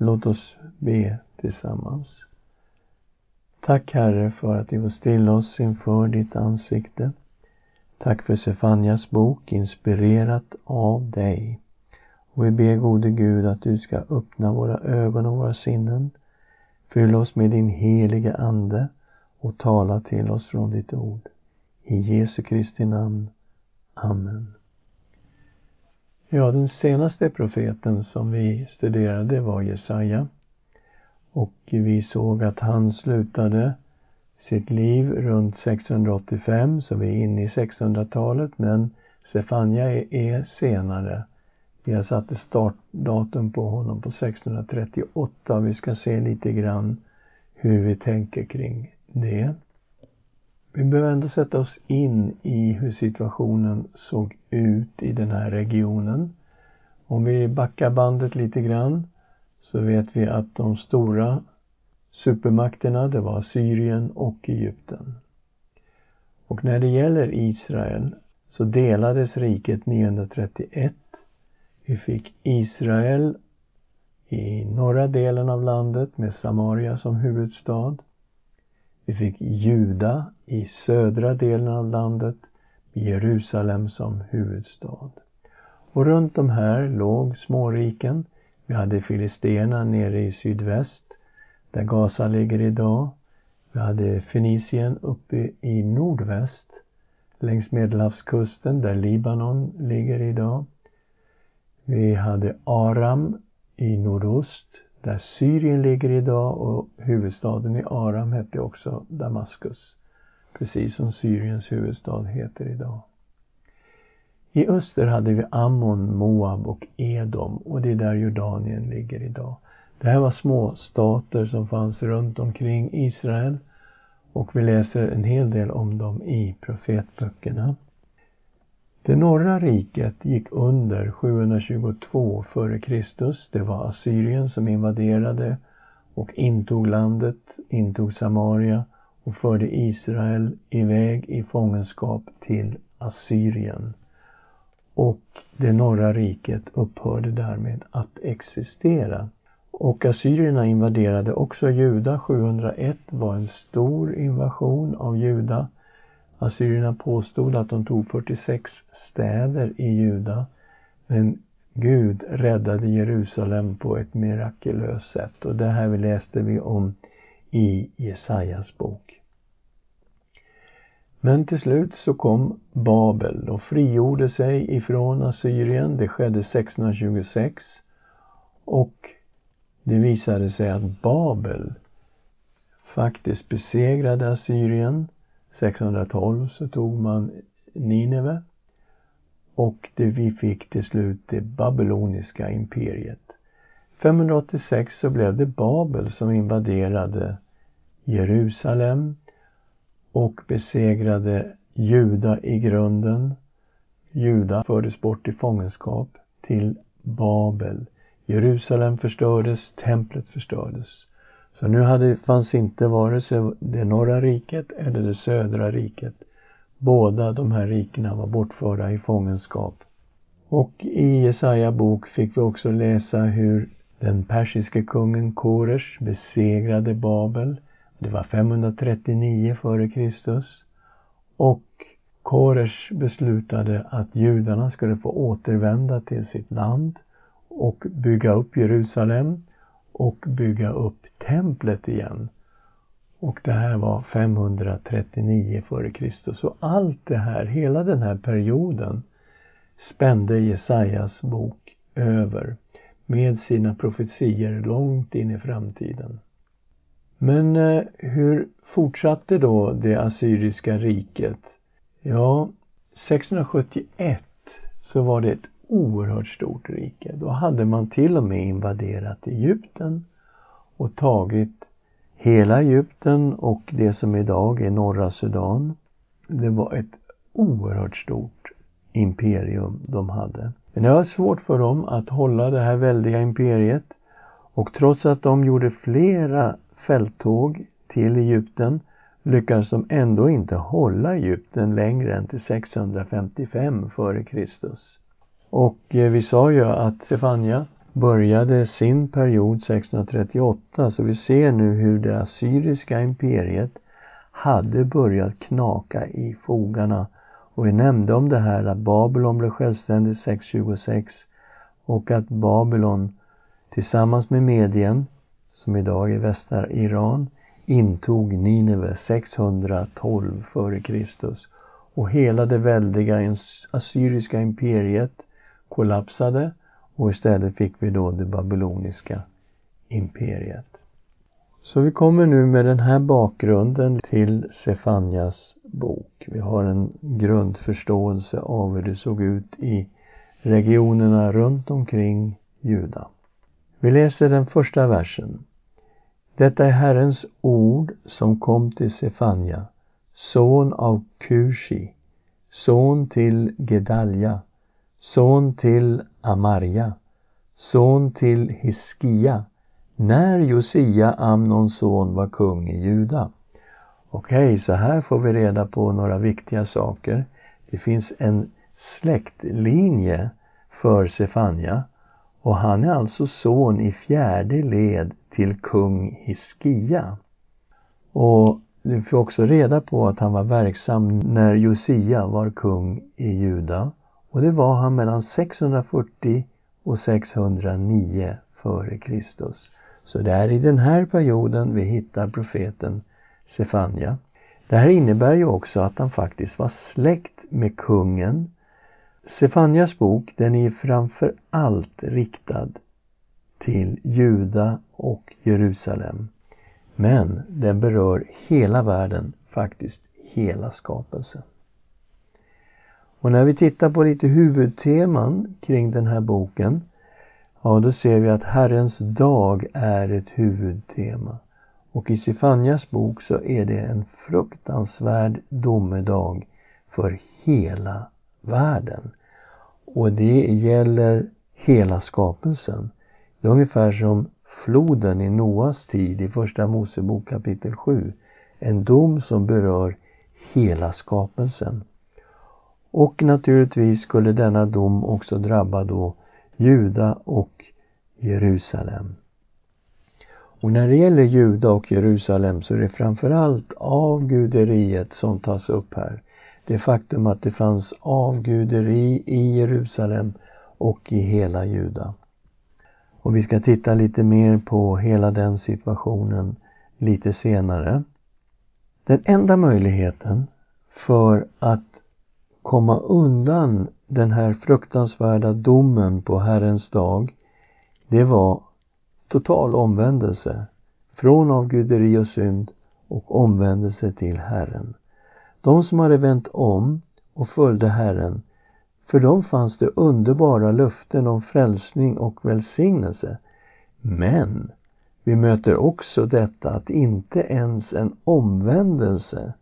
Låt oss be tillsammans. Tack Herre för att vi får stilla oss inför ditt ansikte. Tack för Sefanjas bok, inspirerat av dig. Och vi ber gode Gud att du ska öppna våra ögon och våra sinnen. Fyll oss med din helige Ande och tala till oss från ditt ord. I Jesu Kristi namn. Amen. Ja, den senaste profeten som vi studerade var Jesaja. Och vi såg att han slutade sitt liv runt 685, så vi är inne i 600-talet, men Sefania är senare. Vi har satt ett startdatum på honom på 638. Vi ska se lite grann hur vi tänker kring det. Vi behöver ändå sätta oss in i hur situationen såg ut i den här regionen. Om vi backar bandet lite grann så vet vi att de stora supermakterna, det var Syrien och Egypten. Och när det gäller Israel så delades riket 931. Vi fick Israel i norra delen av landet med Samaria som huvudstad. Vi fick Juda i södra delen av landet med Jerusalem som huvudstad. Och runt de här låg småriken. Vi hade Filisterna nere i sydväst, där Gaza ligger idag. Vi hade Fenicien uppe i nordväst, längs Medelhavskusten, där Libanon ligger idag. Vi hade Aram i nordost, där Syrien ligger idag och huvudstaden i Aram hette också Damaskus. Precis som Syriens huvudstad heter idag. I öster hade vi Ammon, Moab och Edom och det är där Jordanien ligger idag. Det här var små stater som fanns runt omkring Israel och vi läser en hel del om dem i profetböckerna. Det norra riket gick under 722 f.Kr. Det var Assyrien som invaderade och intog landet, intog Samaria och förde Israel iväg i fångenskap till Assyrien. Och det norra riket upphörde därmed att existera. Och assyrierna invaderade också Juda. 701 var en stor invasion av Juda Assyrierna påstod att de tog 46 städer i Juda. Men Gud räddade Jerusalem på ett mirakulöst sätt och det här läste vi om i Jesajas bok. Men till slut så kom Babel och frigjorde sig ifrån Assyrien. Det skedde 1626 och det visade sig att Babel faktiskt besegrade Assyrien 612 så tog man Nineve och det vi fick till slut det babyloniska imperiet. 586 så blev det Babel som invaderade Jerusalem och besegrade Juda i grunden. Juda fördes bort i fångenskap till Babel. Jerusalem förstördes, templet förstördes. Så nu hade, fanns inte vare sig det norra riket eller det södra riket. Båda de här rikena var bortförda i fångenskap. Och i Jesaja bok fick vi också läsa hur den persiske kungen Koresh besegrade Babel. Det var 539 f.Kr. Och Koresh beslutade att judarna skulle få återvända till sitt land och bygga upp Jerusalem och bygga upp templet igen. Och det här var 539 f.Kr. Så allt det här, hela den här perioden spände Jesajas bok över med sina profetier långt in i framtiden. Men eh, hur fortsatte då det assyriska riket? Ja, 671 så var det ett oerhört stort rike. Då hade man till och med invaderat Egypten och tagit hela Egypten och det som idag är norra Sudan. Det var ett oerhört stort imperium de hade. Men det var svårt för dem att hålla det här väldiga imperiet och trots att de gjorde flera fälttåg till Egypten lyckades de ändå inte hålla Egypten längre än till 655 f.Kr. Och eh, vi sa ju att Stefania började sin period 638 så vi ser nu hur det assyriska imperiet hade börjat knaka i fogarna och vi nämnde om det här att Babylon blev självständigt 626 och att Babylon tillsammans med Medien, som idag är västra Iran, intog Nineve 612 f.Kr. Och hela det väldiga assyriska imperiet kollapsade och istället fick vi då det babyloniska imperiet. Så vi kommer nu med den här bakgrunden till Sefanjas bok. Vi har en grundförståelse av hur det såg ut i regionerna runt omkring Juda. Vi läser den första versen. Detta är Herrens ord som kom till Sefanja, son av Kushi, son till Gedalja, son till Amarja, son till Hiskia, när Josia, Amnons son, var kung i Juda. Okej, okay, så här får vi reda på några viktiga saker. Det finns en släktlinje för Sefania och han är alltså son i fjärde led till kung Hiskia. Och vi får också reda på att han var verksam när Josia var kung i Juda och det var han mellan 640 och 609 före Kristus. Så det är i den här perioden vi hittar profeten Sefania. Det här innebär ju också att han faktiskt var släkt med kungen. Sefanias bok den är framför allt riktad till Juda och Jerusalem. Men den berör hela världen, faktiskt hela skapelsen. Och när vi tittar på lite huvudteman kring den här boken Ja, då ser vi att Herrens dag är ett huvudtema. Och i Sifanjas bok så är det en fruktansvärd domedag för hela världen. Och det gäller hela skapelsen. Det är ungefär som floden i Noas tid i Första Mosebok kapitel 7. En dom som berör hela skapelsen. Och naturligtvis skulle denna dom också drabba då Juda och Jerusalem. Och när det gäller Juda och Jerusalem så är det framförallt avguderiet som tas upp här. Det faktum att det fanns avguderi i Jerusalem och i hela Juda. Och vi ska titta lite mer på hela den situationen lite senare. Den enda möjligheten för att komma undan den här fruktansvärda domen på Herrens dag, det var total omvändelse från avguderi och synd och omvändelse till Herren. De som hade vänt om och följde Herren, för dem fanns det underbara löften om frälsning och välsignelse. Men vi möter också detta att inte ens en omvändelse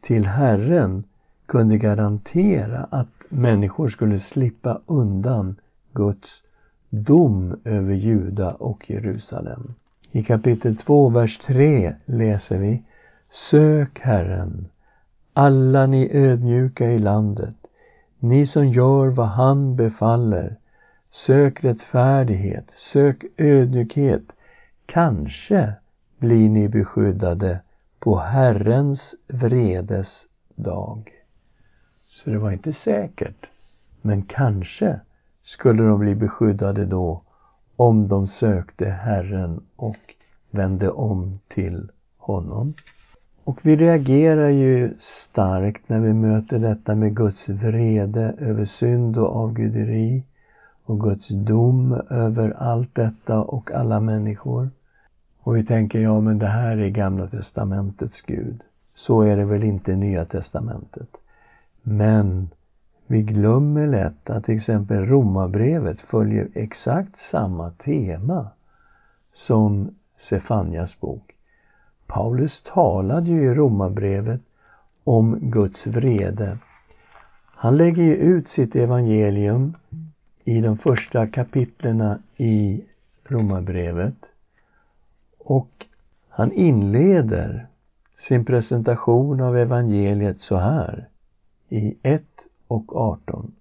till Herren kunde garantera att människor skulle slippa undan Guds dom över Juda och Jerusalem. I kapitel 2, vers 3 läser vi Sök Herren, alla ni ödmjuka i landet, ni som gör vad han befaller. Sök rättfärdighet, sök ödmjukhet. Kanske blir ni beskyddade på Herrens vredes dag. Så det var inte säkert. Men kanske skulle de bli beskyddade då om de sökte Herren och vände om till honom. Och vi reagerar ju starkt när vi möter detta med Guds vrede över synd och avguderi och Guds dom över allt detta och alla människor. Och vi tänker, ja men det här är Gamla Testamentets Gud. Så är det väl inte i Nya Testamentet. Men vi glömmer lätt att till exempel Romarbrevet följer exakt samma tema som Sefanias bok. Paulus talade ju i Romarbrevet om Guds vrede. Han lägger ju ut sitt evangelium i de första kapitlerna i Romarbrevet och han inleder sin presentation av evangeliet så här i 1 och 18.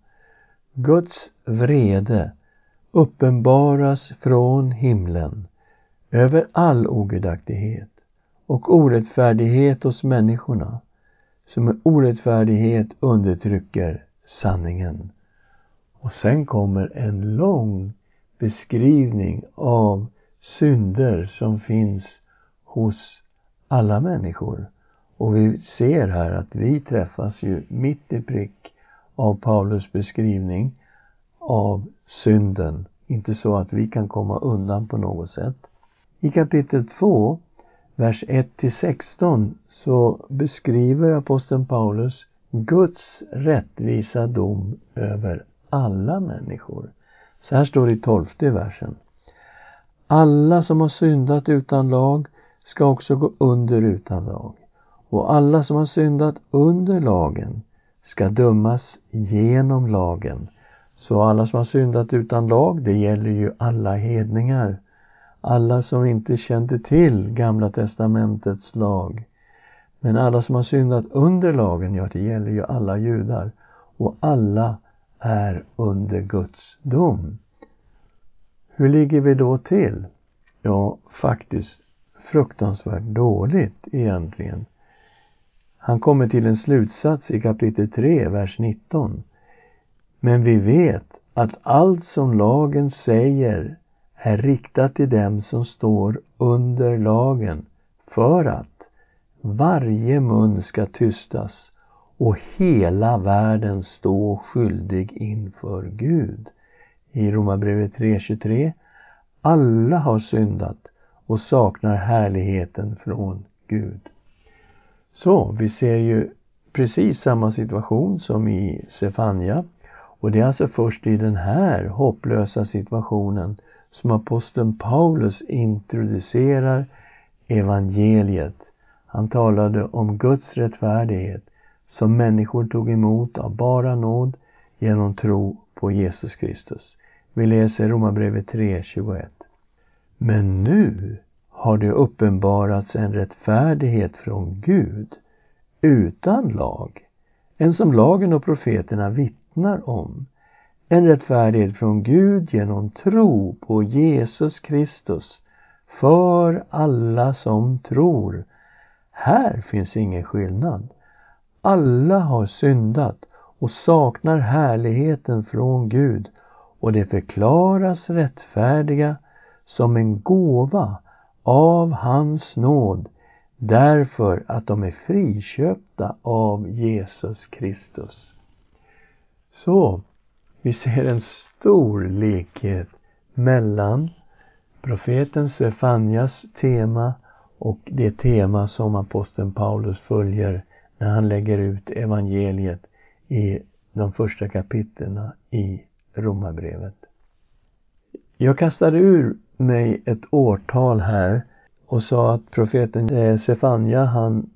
Guds vrede uppenbaras från himlen över all ogudaktighet och orättfärdighet hos människorna som med orättfärdighet undertrycker sanningen. Och sen kommer en lång beskrivning av synder som finns hos alla människor. Och vi ser här att vi träffas ju mitt i prick av Paulus beskrivning av synden. Inte så att vi kan komma undan på något sätt. I kapitel 2, vers 1 till 16 så beskriver aposteln Paulus Guds rättvisa dom över alla människor. Så här står det i tolfte versen. Alla som har syndat utan lag ska också gå under utan lag. Och alla som har syndat under lagen ska dömas genom lagen. Så alla som har syndat utan lag, det gäller ju alla hedningar. Alla som inte kände till Gamla testamentets lag. Men alla som har syndat under lagen, ja det gäller ju alla judar. Och alla är under Guds dom. Hur ligger vi då till? Ja, faktiskt fruktansvärt dåligt egentligen. Han kommer till en slutsats i kapitel 3, vers 19. Men vi vet att allt som lagen säger är riktat till dem som står under lagen för att varje mun ska tystas och hela världen stå skyldig inför Gud. I Romarbrevet 3.23 Alla har syndat och saknar härligheten från Gud. Så, vi ser ju precis samma situation som i Sefania. Och det är alltså först i den här hopplösa situationen som aposteln Paulus introducerar evangeliet. Han talade om Guds rättfärdighet som människor tog emot av bara nåd genom tro på Jesus Kristus. Vi läser Romarbrevet 3.21. Men nu har det uppenbarats en rättfärdighet från Gud utan lag, en som lagen och profeterna vittnar om. En rättfärdighet från Gud genom tro på Jesus Kristus för alla som tror. Här finns ingen skillnad. Alla har syndat och saknar härligheten från Gud och det förklaras rättfärdiga som en gåva av hans nåd därför att de är friköpta av Jesus Kristus. Så, vi ser en stor likhet mellan profeten Sefanjas tema och det tema som aposteln Paulus följer när han lägger ut evangeliet i de första kapitlerna i Romarbrevet. Jag kastade ur mig ett årtal här och sa att profeten eh, Sefania han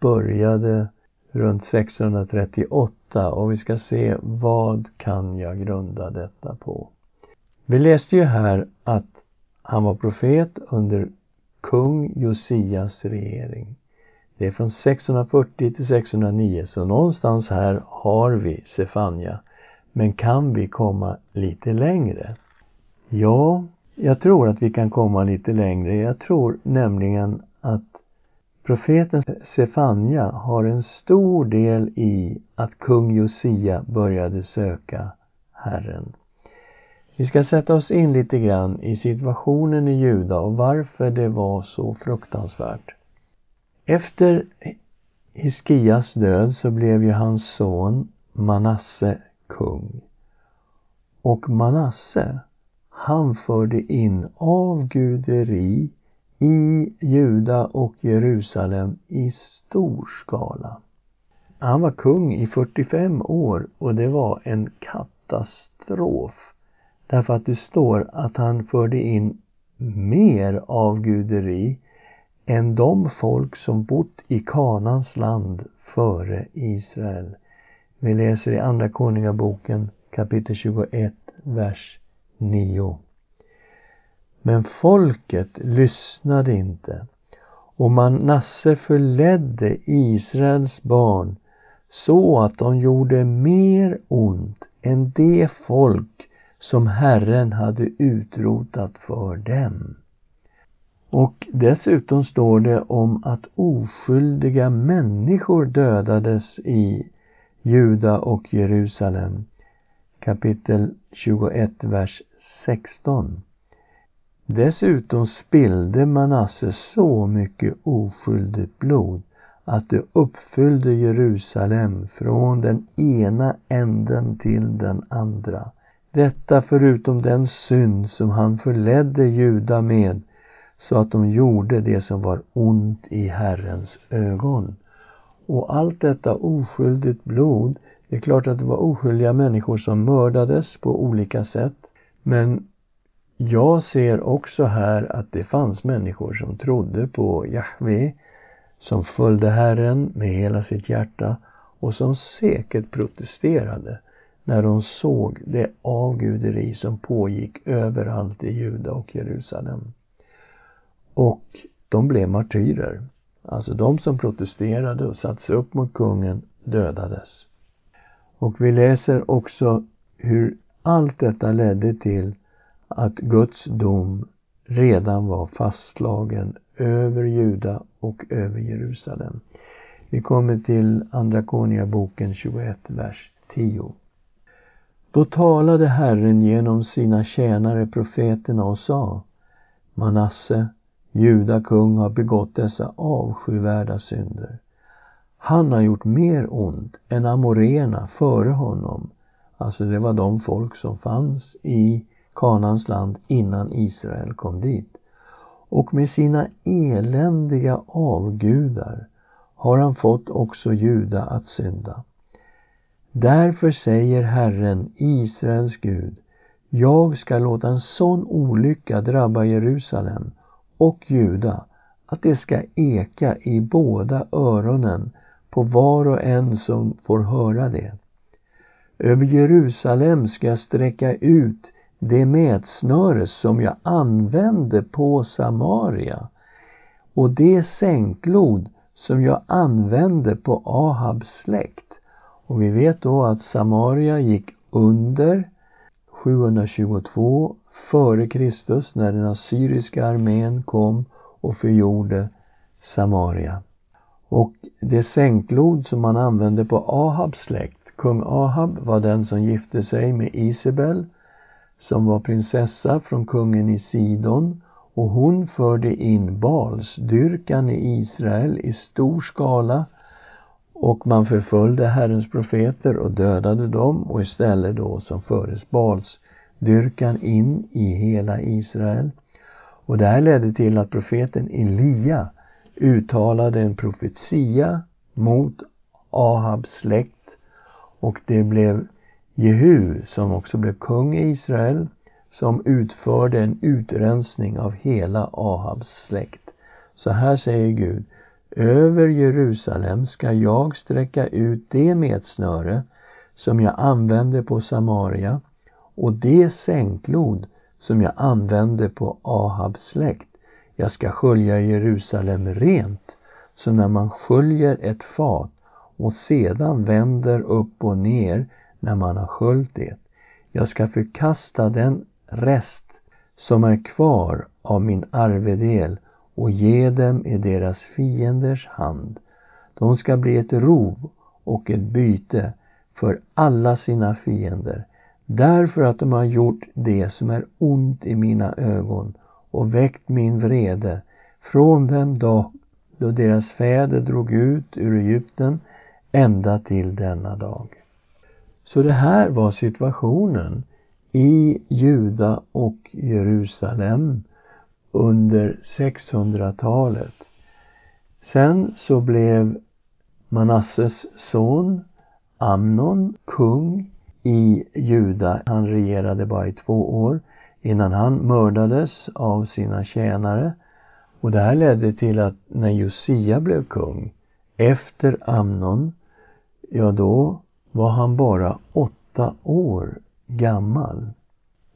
började runt 638 och vi ska se vad kan jag grunda detta på. Vi läste ju här att han var profet under kung Josias regering. Det är från 640 till 609 så någonstans här har vi Sefania. Men kan vi komma lite längre? Ja, jag tror att vi kan komma lite längre. Jag tror nämligen att profeten Sefania har en stor del i att kung Josia började söka Herren. Vi ska sätta oss in lite grann i situationen i Juda och varför det var så fruktansvärt. Efter Hiskias död så blev ju hans son Manasse kung. Och Manasse han förde in avguderi i Juda och Jerusalem i stor skala. Han var kung i 45 år och det var en katastrof. Därför att det står att han förde in mer avguderi än de folk som bott i Kanans land före Israel. Vi läser i Andra Konungaboken kapitel 21, vers 9. Men folket lyssnade inte och Manasse förledde Israels barn så att de gjorde mer ont än det folk som Herren hade utrotat för dem. Och dessutom står det om att oskyldiga människor dödades i Juda och Jerusalem. Kapitel 21, vers 16. Dessutom spillde Manasse så mycket oskyldigt blod att det uppfyllde Jerusalem från den ena änden till den andra. Detta förutom den synd som han förledde Juda med så att de gjorde det som var ont i Herrens ögon. Och allt detta oskyldigt blod, det är klart att det var oskyldiga människor som mördades på olika sätt. Men jag ser också här att det fanns människor som trodde på Jahve, som följde Herren med hela sitt hjärta och som säkert protesterade när de såg det avguderi som pågick överallt i Juda och Jerusalem. Och de blev martyrer. Alltså de som protesterade och satte sig upp mot kungen dödades. Och vi läser också hur allt detta ledde till att Guds dom redan var fastslagen över Juda och över Jerusalem. Vi kommer till Andra Konungaboken 21, vers 10. Då talade Herren genom sina tjänare profeterna och sa Manasse, Juda kung, har begått dessa avskyvärda synder. Han har gjort mer ont än amorena före honom. Alltså det var de folk som fanns i Kanans land innan Israel kom dit. Och med sina eländiga avgudar har han fått också Juda att synda. Därför säger Herren, Israels Gud, jag ska låta en sån olycka drabba Jerusalem och Juda att det ska eka i båda öronen på var och en som får höra det. Över Jerusalem ska jag sträcka ut det mätsnöre som jag använde på Samaria och det sänklod som jag använde på Ahabs släkt. Och vi vet då att Samaria gick under 722 före Kristus när den assyriska armén kom och förgjorde Samaria. Och det sänklod som man använde på Ahabs släkt, kung Ahab var den som gifte sig med Isabel som var prinsessa från kungen i Sidon. Och hon förde in balsdyrkan i Israel i stor skala. Och man förföljde Herrens profeter och dödade dem. Och istället då som fördes balsdyrkan in i hela Israel. Och det här ledde till att profeten Elia uttalade en profetia mot Ahabs släkt och det blev Jehu, som också blev kung i Israel, som utförde en utrensning av hela Ahabs släkt. Så här säger Gud, över Jerusalem ska jag sträcka ut det metsnöre som jag använde på Samaria och det sänklod som jag använde på Ahabs släkt. Jag ska skölja Jerusalem rent, som när man sköljer ett fat och sedan vänder upp och ner när man har sköljt det. Jag ska förkasta den rest som är kvar av min arvedel och ge dem i deras fienders hand. De ska bli ett rov och ett byte för alla sina fiender därför att de har gjort det som är ont i mina ögon och väckt min vrede från den dag då deras fäder drog ut ur Egypten ända till denna dag. Så det här var situationen i Juda och Jerusalem under 600-talet. Sen så blev Manasses son Amnon kung i Juda. Han regerade bara i två år innan han mördades av sina tjänare. Och det här ledde till att när Josia blev kung efter Amnon, ja då var han bara åtta år gammal.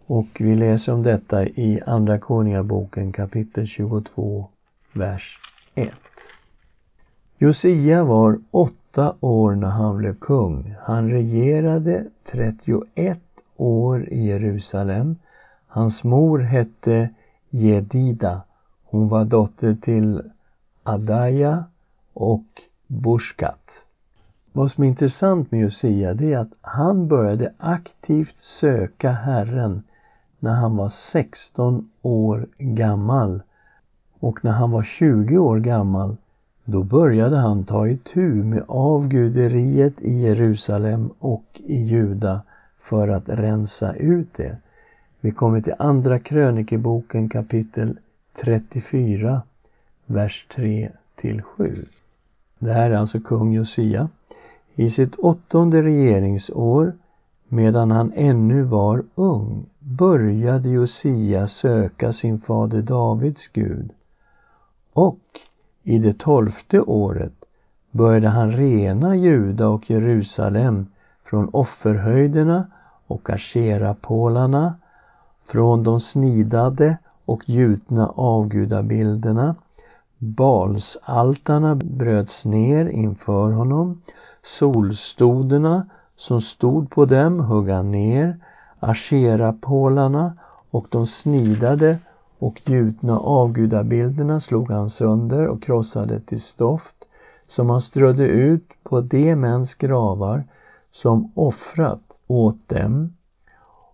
Och vi läser om detta i Andra Konungaboken kapitel 22, vers 1. Josia var åtta år när han blev kung. Han regerade 31 år i Jerusalem. Hans mor hette Jedida. Hon var dotter till Adaja och Bushkat. Vad som är intressant med Josia det är att han började aktivt söka Herren när han var 16 år gammal. Och när han var 20 år gammal då började han ta itu med avguderiet i Jerusalem och i Juda för att rensa ut det. Vi kommer till Andra krönikeboken kapitel 34, vers 3 till 7. Det här är alltså kung Josia. I sitt åttonde regeringsår, medan han ännu var ung, började Josia söka sin fader Davids Gud. Och i det tolfte året började han rena Juda och Jerusalem från offerhöjderna och asherapålarna, från de snidade och gjutna avgudabilderna. Balsaltarna bröts ner inför honom, solstoderna som stod på dem högg han ner, asherapålarna och de snidade och gjutna avgudabilderna slog han sönder och krossade till stoft som han strödde ut på de mäns gravar som offrat åt dem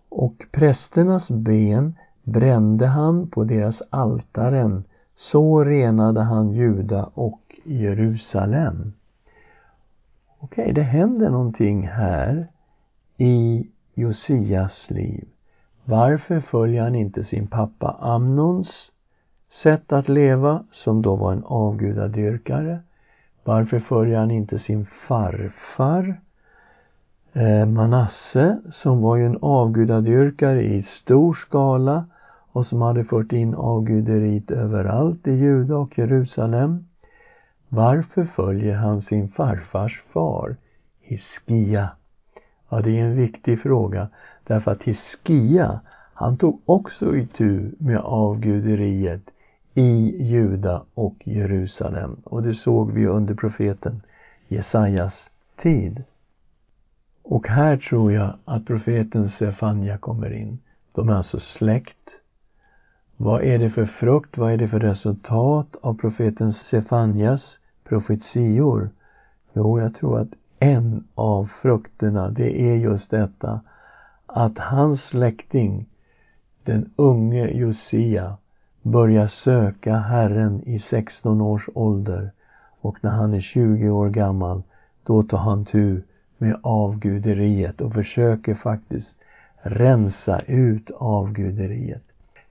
och prästernas ben brände han på deras altaren så renade han Juda och Jerusalem. Okej, okay, det händer någonting här i Josias liv. Varför följer han inte sin pappa Amnons sätt att leva, som då var en avgudadyrkare? Varför följer han inte sin farfar Eh, Manasse, som var ju en avgudadyrkare i stor skala och som hade fört in avguderiet överallt i Juda och Jerusalem? Varför följer han sin farfars far, Hiskia? Ja, det är en viktig fråga därför att Hiskia, han tog också itu med avguderiet i Juda och Jerusalem och det såg vi under profeten Jesajas tid. Och här tror jag att profeten Sefania kommer in. De är alltså släkt. Vad är det för frukt, vad är det för resultat av profeten Sefanias profetior? Jo, jag tror att en av frukterna, det är just detta att hans släkting, den unge Josia, börjar söka Herren i 16 års ålder och när han är 20 år gammal, då tar han tur med avguderiet och försöker faktiskt rensa ut avguderiet.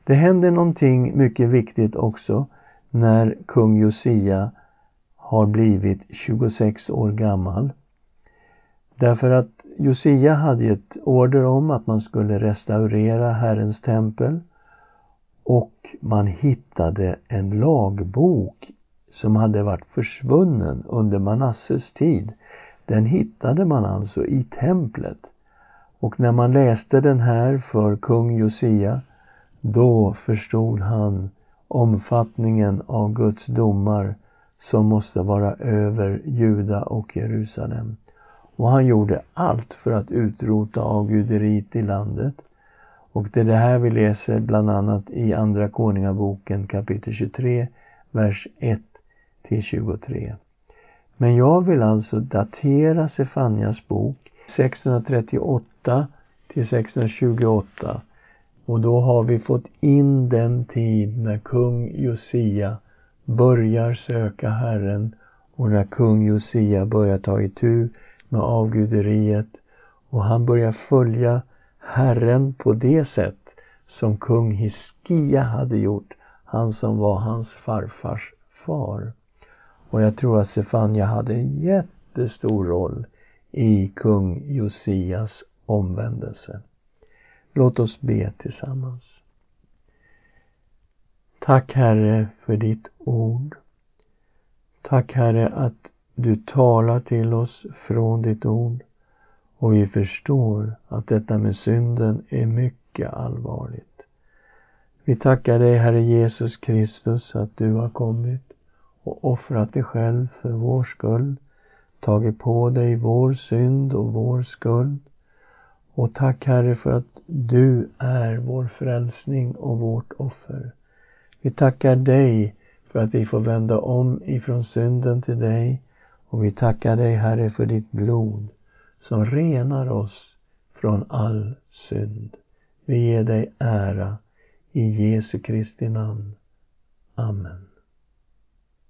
Det händer någonting mycket viktigt också när kung Josia har blivit 26 år gammal. Därför att Josia hade ett order om att man skulle restaurera Herrens tempel och man hittade en lagbok som hade varit försvunnen under Manasses tid. Den hittade man alltså i templet. Och när man läste den här för kung Josia, då förstod han omfattningen av Guds domar som måste vara över Juda och Jerusalem. Och han gjorde allt för att utrota avguderiet i landet. Och det är det här vi läser bland annat i Andra Konungaboken kapitel 23, vers 1 till 23. Men jag vill alltså datera Sefanias bok 638 till 628 och då har vi fått in den tid när kung Josia börjar söka Herren och när kung Josia börjar ta itu med avguderiet och han börjar följa Herren på det sätt som kung Hiskia hade gjort, han som var hans farfars far. Och jag tror att Sefania hade en jättestor roll i kung Josias omvändelse. Låt oss be tillsammans. Tack Herre för ditt ord. Tack Herre att du talar till oss från ditt ord och vi förstår att detta med synden är mycket allvarligt. Vi tackar dig Herre Jesus Kristus att du har kommit och offrat dig själv för vår skull, tagit på dig vår synd och vår skuld Och tack Herre för att du är vår frälsning och vårt offer. Vi tackar dig för att vi får vända om ifrån synden till dig och vi tackar dig Herre för ditt blod som renar oss från all synd. Vi ger dig ära i Jesu Kristi namn. Amen.